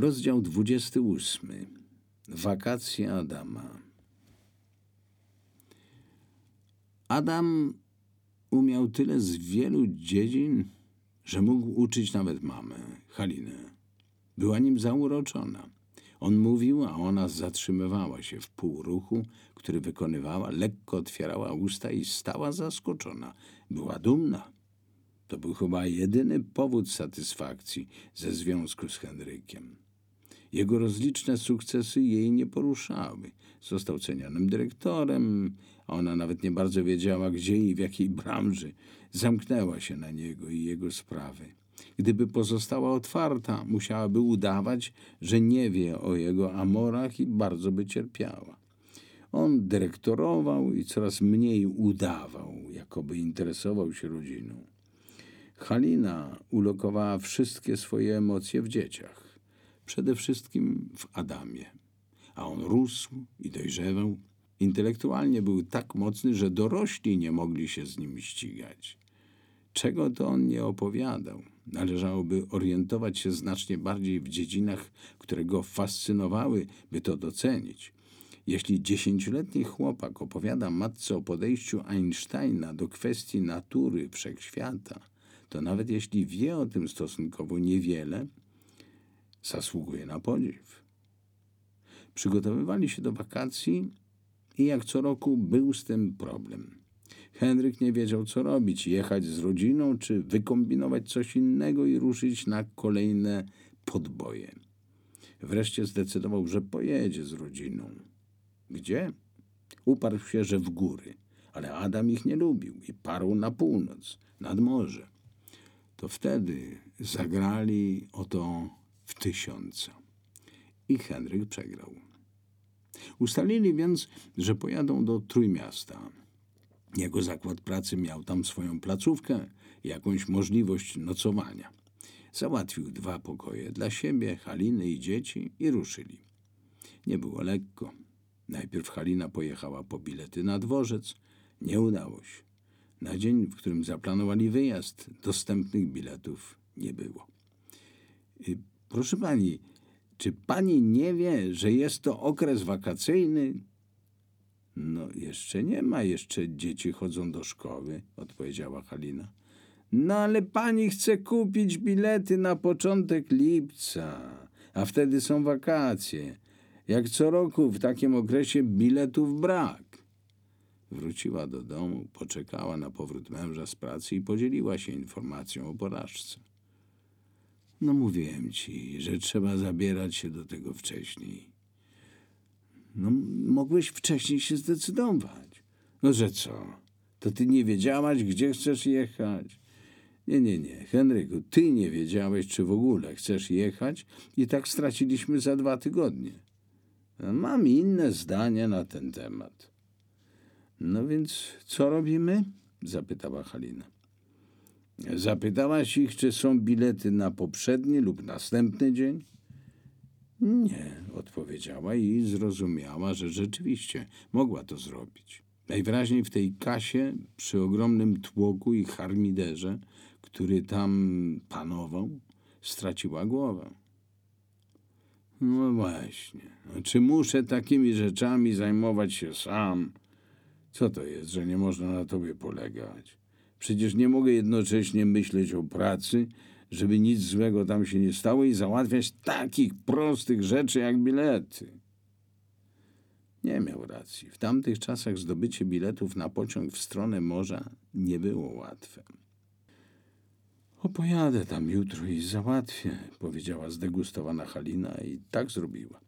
Rozdział 28. Wakacje Adama. Adam umiał tyle z wielu dziedzin, że mógł uczyć nawet mamę, Halinę. Była nim zauroczona. On mówił, a ona zatrzymywała się w półruchu, który wykonywała, lekko otwierała usta i stała zaskoczona. Była dumna. To był chyba jedyny powód satysfakcji ze związku z Henrykiem. Jego rozliczne sukcesy jej nie poruszały. Został cenionym dyrektorem, a ona nawet nie bardzo wiedziała, gdzie i w jakiej branży. Zamknęła się na niego i jego sprawy. Gdyby pozostała otwarta, musiałaby udawać, że nie wie o jego amorach i bardzo by cierpiała. On dyrektorował i coraz mniej udawał, jakoby interesował się rodziną. Halina ulokowała wszystkie swoje emocje w dzieciach, przede wszystkim w Adamie. A on rósł i dojrzewał. Intelektualnie był tak mocny, że dorośli nie mogli się z nim ścigać. Czego to on nie opowiadał? Należałoby orientować się znacznie bardziej w dziedzinach, które go fascynowały, by to docenić. Jeśli dziesięcioletni chłopak opowiada matce o podejściu Einsteina do kwestii natury wszechświata, to nawet jeśli wie o tym stosunkowo niewiele, zasługuje na podziw. Przygotowywali się do wakacji i jak co roku był z tym problem. Henryk nie wiedział, co robić: jechać z rodziną, czy wykombinować coś innego i ruszyć na kolejne podboje. Wreszcie zdecydował, że pojedzie z rodziną. Gdzie? Uparł się, że w góry, ale Adam ich nie lubił i parł na północ, nad morze. To wtedy zagrali o to w tysiąca. I Henryk przegrał. Ustalili więc, że pojadą do Trójmiasta. Jego zakład pracy miał tam swoją placówkę jakąś możliwość nocowania. Załatwił dwa pokoje dla siebie, Haliny i dzieci i ruszyli. Nie było lekko. Najpierw Halina pojechała po bilety na dworzec. Nie udało się. Na dzień, w którym zaplanowali wyjazd, dostępnych biletów nie było. Proszę pani, czy pani nie wie, że jest to okres wakacyjny? No, jeszcze nie ma, jeszcze dzieci chodzą do szkoły, odpowiedziała Halina. No, ale pani chce kupić bilety na początek lipca, a wtedy są wakacje. Jak co roku w takim okresie biletów brak. Wróciła do domu, poczekała na powrót męża z pracy i podzieliła się informacją o porażce. No mówiłem ci, że trzeba zabierać się do tego wcześniej. No mogłeś wcześniej się zdecydować. No że co? To ty nie wiedziałaś, gdzie chcesz jechać? Nie, nie, nie. Henryku, ty nie wiedziałeś, czy w ogóle chcesz jechać i tak straciliśmy za dwa tygodnie. Mam inne zdanie na ten temat. No więc co robimy? zapytała Halina. Zapytałaś ich, czy są bilety na poprzedni lub następny dzień? Nie, odpowiedziała i zrozumiała, że rzeczywiście mogła to zrobić. Najwyraźniej w tej kasie, przy ogromnym tłoku i harmiderze, który tam panował, straciła głowę. No właśnie. Czy muszę takimi rzeczami zajmować się sam? Co to jest, że nie można na tobie polegać? Przecież nie mogę jednocześnie myśleć o pracy, żeby nic złego tam się nie stało i załatwiać takich prostych rzeczy jak bilety. Nie miał racji. W tamtych czasach zdobycie biletów na pociąg w stronę morza nie było łatwe. Opojadę tam jutro i załatwię, powiedziała zdegustowana Halina i tak zrobiła.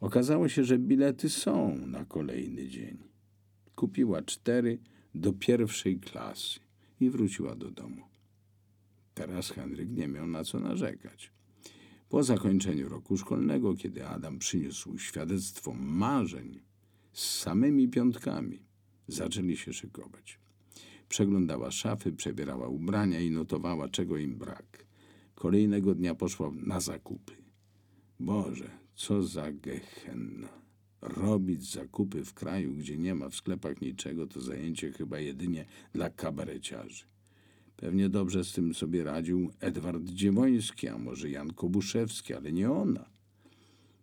Okazało się, że bilety są na kolejny dzień. Kupiła cztery do pierwszej klasy i wróciła do domu. Teraz Henryk nie miał na co narzekać. Po zakończeniu roku szkolnego, kiedy Adam przyniósł świadectwo marzeń z samymi piątkami, zaczęli się szykować. Przeglądała szafy, przebierała ubrania i notowała, czego im brak. Kolejnego dnia poszła na zakupy. Boże, co za gehenna. Robić zakupy w kraju, gdzie nie ma w sklepach niczego, to zajęcie chyba jedynie dla kabareciarzy. Pewnie dobrze z tym sobie radził Edward Dziewoński, a może Jan Kobuszewski, ale nie ona.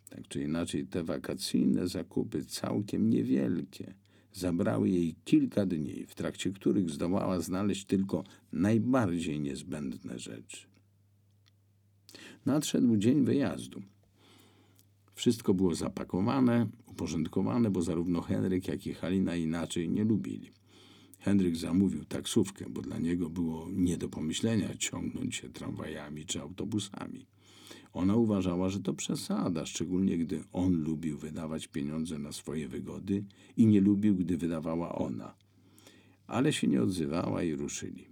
Tak czy inaczej, te wakacyjne zakupy, całkiem niewielkie, zabrały jej kilka dni, w trakcie których zdołała znaleźć tylko najbardziej niezbędne rzeczy. Nadszedł dzień wyjazdu. Wszystko było zapakowane, uporządkowane, bo zarówno Henryk, jak i Halina inaczej nie lubili. Henryk zamówił taksówkę, bo dla niego było nie do pomyślenia ciągnąć się tramwajami czy autobusami. Ona uważała, że to przesada, szczególnie gdy on lubił wydawać pieniądze na swoje wygody i nie lubił, gdy wydawała ona. Ale się nie odzywała i ruszyli.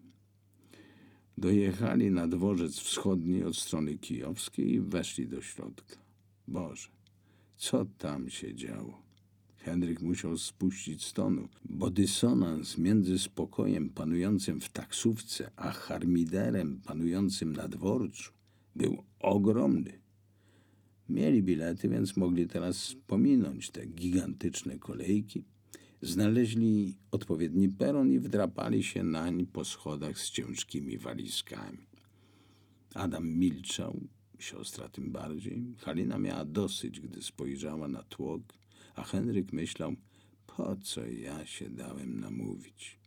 Dojechali na dworzec wschodni od strony kijowskiej i weszli do środka. Boże, co tam się działo? Henryk musiał spuścić z tonu, bo dysonans między spokojem panującym w taksówce a harmiderem panującym na dworcu był ogromny. Mieli bilety, więc mogli teraz pominąć te gigantyczne kolejki. Znaleźli odpowiedni peron i wdrapali się nań po schodach z ciężkimi walizkami. Adam milczał, siostra tym bardziej. Halina miała dosyć, gdy spojrzała na tłok, a Henryk myślał, po co ja się dałem namówić.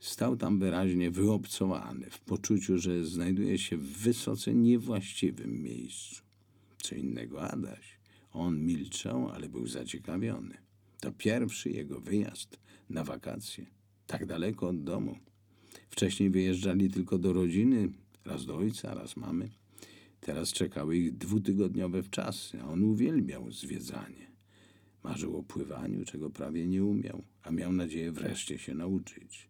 Stał tam wyraźnie wyobcowany, w poczuciu, że znajduje się w wysoce niewłaściwym miejscu. Co innego Adaś. On milczał, ale był zaciekawiony. To pierwszy jego wyjazd na wakacje, tak daleko od domu. Wcześniej wyjeżdżali tylko do rodziny, raz do ojca, raz mamy. Teraz czekały ich dwutygodniowe wczasy, a on uwielbiał zwiedzanie. Marzył o pływaniu, czego prawie nie umiał, a miał nadzieję wreszcie się nauczyć.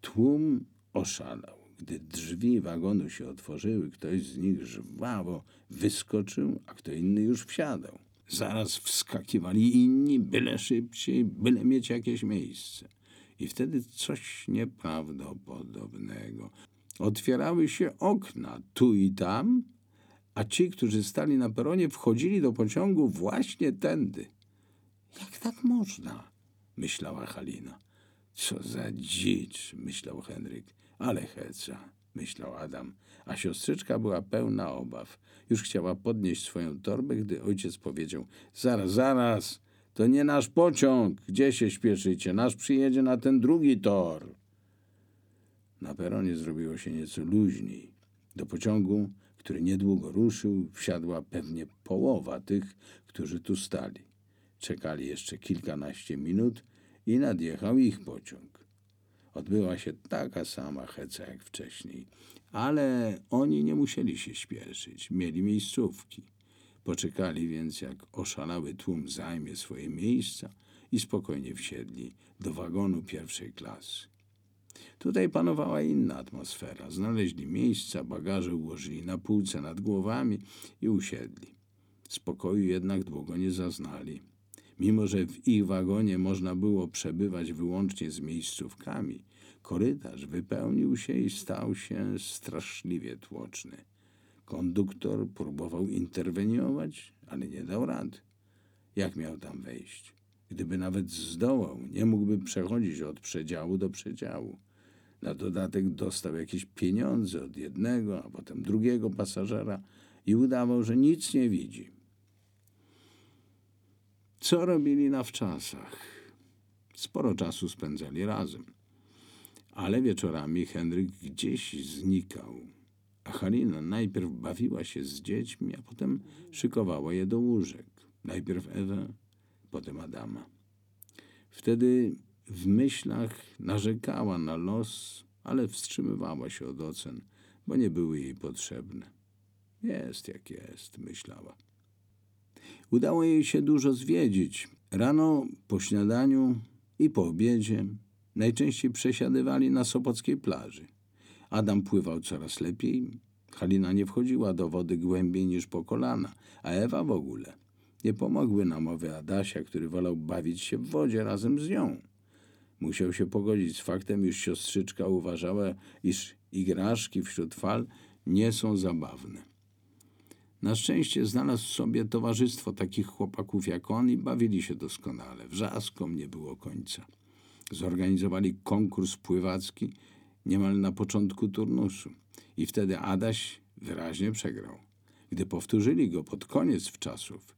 Tłum oszalał. Gdy drzwi wagonu się otworzyły, ktoś z nich żwawo wyskoczył, a kto inny już wsiadał. Zaraz wskakiwali inni, byle szybciej, byle mieć jakieś miejsce. I wtedy coś nieprawdopodobnego. Otwierały się okna tu i tam, a ci, którzy stali na peronie, wchodzili do pociągu właśnie tędy. Jak tak można? myślała Halina. Co za dzicz, myślał Henryk. Ale heca, myślał Adam, a siostrzyczka była pełna obaw. Już chciała podnieść swoją torbę, gdy ojciec powiedział: Zaraz, zaraz, to nie nasz pociąg. Gdzie się śpieszycie? Nasz przyjedzie na ten drugi tor. Na peronie zrobiło się nieco luźniej. Do pociągu, który niedługo ruszył, wsiadła pewnie połowa tych, którzy tu stali. Czekali jeszcze kilkanaście minut i nadjechał ich pociąg. Odbyła się taka sama heca jak wcześniej, ale oni nie musieli się śpieszyć, mieli miejscówki. Poczekali więc, jak oszalały tłum zajmie swoje miejsca i spokojnie wsiedli do wagonu pierwszej klasy. Tutaj panowała inna atmosfera. Znaleźli miejsca, bagaże ułożyli na półce nad głowami i usiedli. Spokoju jednak długo nie zaznali. Mimo, że w ich wagonie można było przebywać wyłącznie z miejscówkami, korytarz wypełnił się i stał się straszliwie tłoczny. Konduktor próbował interweniować, ale nie dał rady. Jak miał tam wejść? Gdyby nawet zdołał, nie mógłby przechodzić od przedziału do przedziału. Na dodatek dostał jakieś pieniądze od jednego, a potem drugiego pasażera i udawał, że nic nie widzi. Co robili na wczasach? Sporo czasu spędzali razem. Ale wieczorami Henryk gdzieś znikał, a Halina najpierw bawiła się z dziećmi, a potem szykowała je do łóżek. Najpierw Ewę, potem Adama. Wtedy w myślach narzekała na los, ale wstrzymywała się od ocen, bo nie były jej potrzebne. Jest jak jest, myślała. Udało jej się dużo zwiedzić. Rano, po śniadaniu i po obiedzie najczęściej przesiadywali na Sopockiej plaży. Adam pływał coraz lepiej. Halina nie wchodziła do wody głębiej niż po kolana, a Ewa w ogóle. Nie pomogły namowy Adasia, który wolał bawić się w wodzie razem z nią. Musiał się pogodzić z faktem, iż siostrzyczka uważała, iż igraszki wśród fal nie są zabawne. Na szczęście znalazł sobie towarzystwo takich chłopaków jak on i bawili się doskonale. Wrzaskom nie było końca. Zorganizowali konkurs pływacki niemal na początku turnusu. I wtedy Adaś wyraźnie przegrał. Gdy powtórzyli go pod koniec czasów,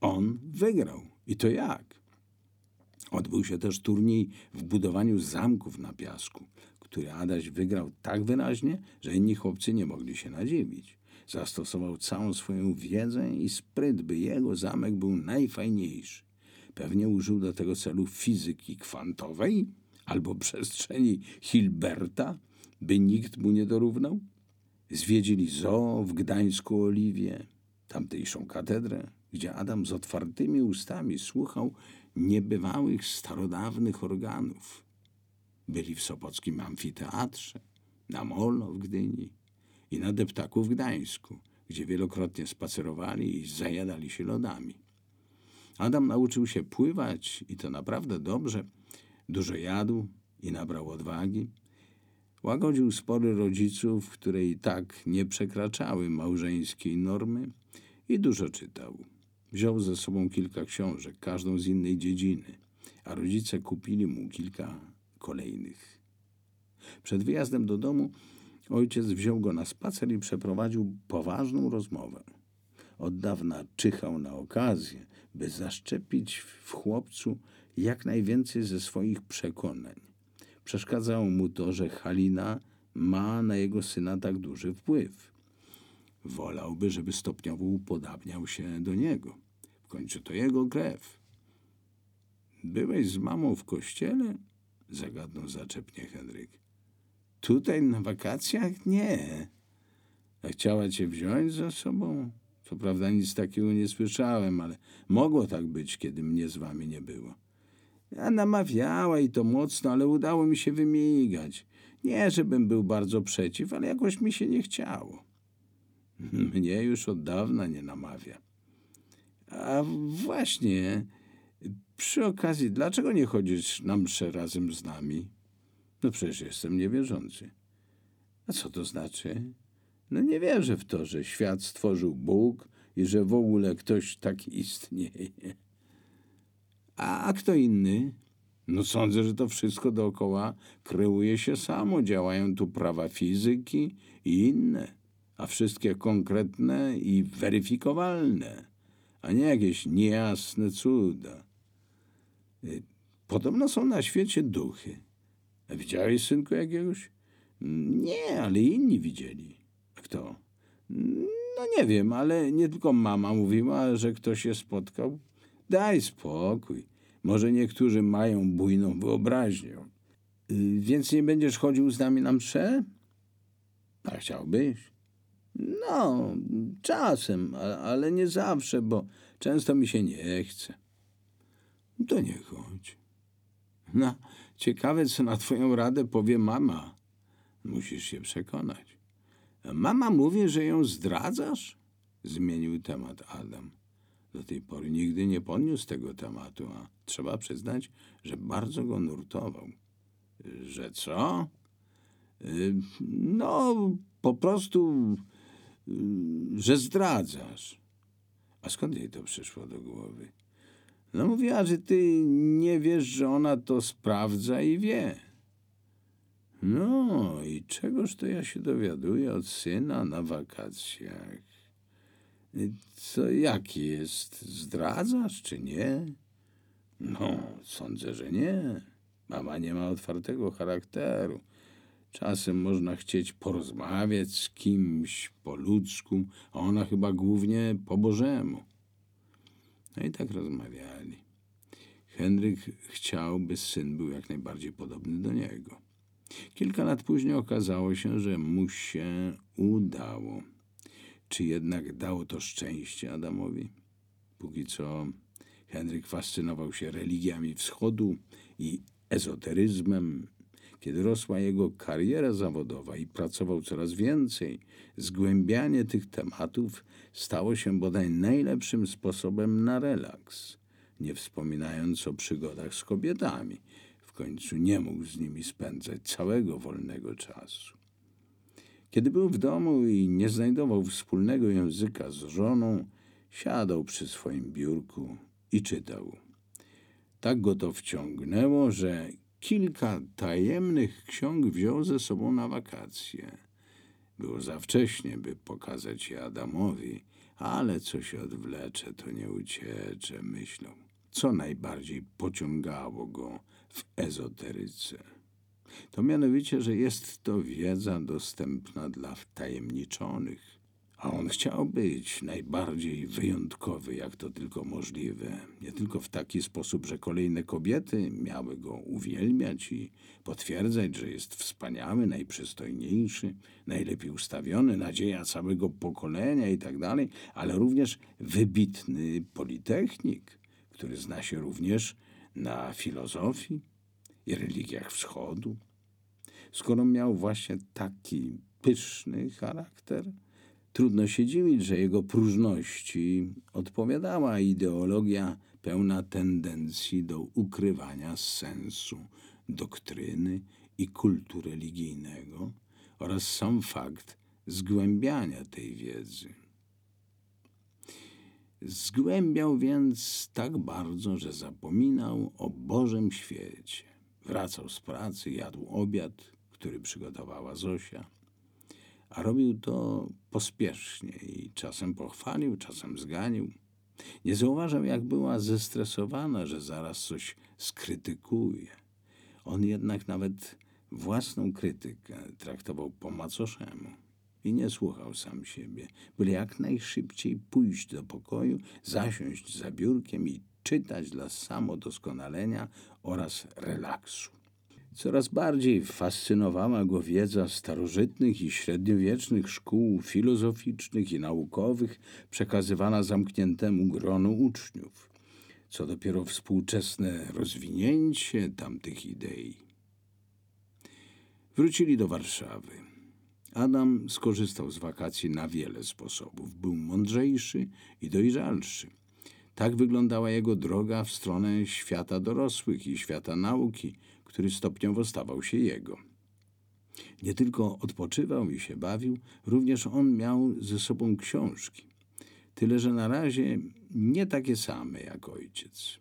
on wygrał. I to jak? Odbył się też turniej w budowaniu zamków na piasku, który Adaś wygrał tak wyraźnie, że inni chłopcy nie mogli się nadziwić. Zastosował całą swoją wiedzę i spryt, by jego zamek był najfajniejszy. Pewnie użył do tego celu fizyki kwantowej albo przestrzeni Hilberta, by nikt mu nie dorównał. Zwiedzili zoo w Gdańsku Oliwie, tamtejszą katedrę, gdzie Adam z otwartymi ustami słuchał niebywałych starodawnych organów. Byli w Sopockim Amfiteatrze, na Molo w Gdyni i na Deptaku w Gdańsku, gdzie wielokrotnie spacerowali i zajadali się lodami. Adam nauczył się pływać i to naprawdę dobrze. Dużo jadł i nabrał odwagi. Łagodził spory rodziców, które i tak nie przekraczały małżeńskiej normy i dużo czytał. Wziął ze sobą kilka książek, każdą z innej dziedziny, a rodzice kupili mu kilka kolejnych. Przed wyjazdem do domu ojciec wziął go na spacer i przeprowadził poważną rozmowę. Od dawna czyhał na okazję, by zaszczepić w chłopcu jak najwięcej ze swoich przekonań. Przeszkadzało mu to, że Halina ma na jego syna tak duży wpływ. Wolałby, żeby stopniowo upodabniał się do niego. W końcu to jego krew. Byłeś z mamą w kościele? Zagadnął zaczepnie Henryk. Tutaj na wakacjach? Nie. A chciała cię wziąć ze sobą? Co prawda nic takiego nie słyszałem, ale mogło tak być, kiedy mnie z wami nie było. Ja namawiała i to mocno, ale udało mi się wymigać. Nie, żebym był bardzo przeciw, ale jakoś mi się nie chciało. Mnie już od dawna nie namawia. A właśnie, przy okazji, dlaczego nie chodzisz na mszę razem z nami? No przecież jestem niewierzący. A co to znaczy? No nie wierzę w to, że świat stworzył Bóg i że w ogóle ktoś taki istnieje. A kto inny? No sądzę, że to wszystko dookoła kreuje się samo. Działają tu prawa fizyki i inne, a wszystkie konkretne i weryfikowalne, a nie jakieś niejasne cuda. Y, podobno są na świecie duchy. A widziałeś, synku, jakiegoś? Nie, ale inni widzieli. Kto? No nie wiem, ale nie tylko mama mówiła, że ktoś się spotkał. Daj spokój. Może niektórzy mają bujną wyobraźnię. Y, więc nie będziesz chodził z nami na mszę? A chciałbyś? No, czasem, ale nie zawsze, bo często mi się nie chce. To nie chodź. No, ciekawe, co na twoją radę powie mama. Musisz się przekonać. Mama mówi, że ją zdradzasz? Zmienił temat Adam. Do tej pory nigdy nie podniósł tego tematu, a trzeba przyznać, że bardzo go nurtował. Że co? Y, no, po prostu, że zdradzasz. A skąd jej to przyszło do głowy? No mówiła, że ty nie wiesz, że ona to sprawdza i wie. No i czegoż to ja się dowiaduję od syna na wakacjach? Co jaki jest? Zdradzasz czy nie? No, sądzę, że nie. Mama nie ma otwartego charakteru. Czasem można chcieć porozmawiać z kimś po ludzku, a ona chyba głównie po bożemu. No i tak rozmawiali. Henryk chciał, by syn był jak najbardziej podobny do niego. Kilka lat później okazało się, że mu się udało. Czy jednak dało to szczęście Adamowi? Póki co Henryk fascynował się religiami wschodu i ezoteryzmem. Kiedy rosła jego kariera zawodowa i pracował coraz więcej, zgłębianie tych tematów stało się bodaj najlepszym sposobem na relaks, nie wspominając o przygodach z kobietami. W końcu nie mógł z nimi spędzać całego wolnego czasu. Kiedy był w domu i nie znajdował wspólnego języka z żoną, siadał przy swoim biurku i czytał. Tak go to wciągnęło, że kilka tajemnych ksiąg wziął ze sobą na wakacje. Było za wcześnie, by pokazać je Adamowi, ale co się odwlecze, to nie uciecze, myślał. Co najbardziej pociągało go w ezoteryce? To mianowicie, że jest to wiedza dostępna dla wtajemniczonych, a on chciał być najbardziej wyjątkowy, jak to tylko możliwe. Nie tylko w taki sposób, że kolejne kobiety miały go uwielbiać i potwierdzać, że jest wspaniały, najprzystojniejszy, najlepiej ustawiony, nadzieja całego pokolenia i tak dalej, ale również wybitny politechnik, który zna się również na filozofii i religiach wschodu. Skoro miał właśnie taki pyszny charakter, Trudno się dziwić, że jego próżności odpowiadała ideologia pełna tendencji do ukrywania sensu doktryny i kultu religijnego oraz sam fakt zgłębiania tej wiedzy. Zgłębiał więc tak bardzo, że zapominał o Bożym świecie. Wracał z pracy, jadł obiad, który przygotowała Zosia a robił to pospiesznie i czasem pochwalił, czasem zganił. Nie zauważał, jak była zestresowana, że zaraz coś skrytykuje. On jednak nawet własną krytykę traktował po macoszemu i nie słuchał sam siebie, byle jak najszybciej pójść do pokoju, zasiąść za biurkiem i czytać dla samodoskonalenia oraz relaksu. Coraz bardziej fascynowała go wiedza starożytnych i średniowiecznych szkół filozoficznych i naukowych, przekazywana zamkniętemu gronu uczniów. Co dopiero współczesne rozwinięcie tamtych idei. Wrócili do Warszawy. Adam skorzystał z wakacji na wiele sposobów. Był mądrzejszy i dojrzalszy. Tak wyglądała jego droga w stronę świata dorosłych i świata nauki, który stopniowo stawał się jego. Nie tylko odpoczywał i się bawił, również on miał ze sobą książki. Tyle, że na razie nie takie same jak ojciec.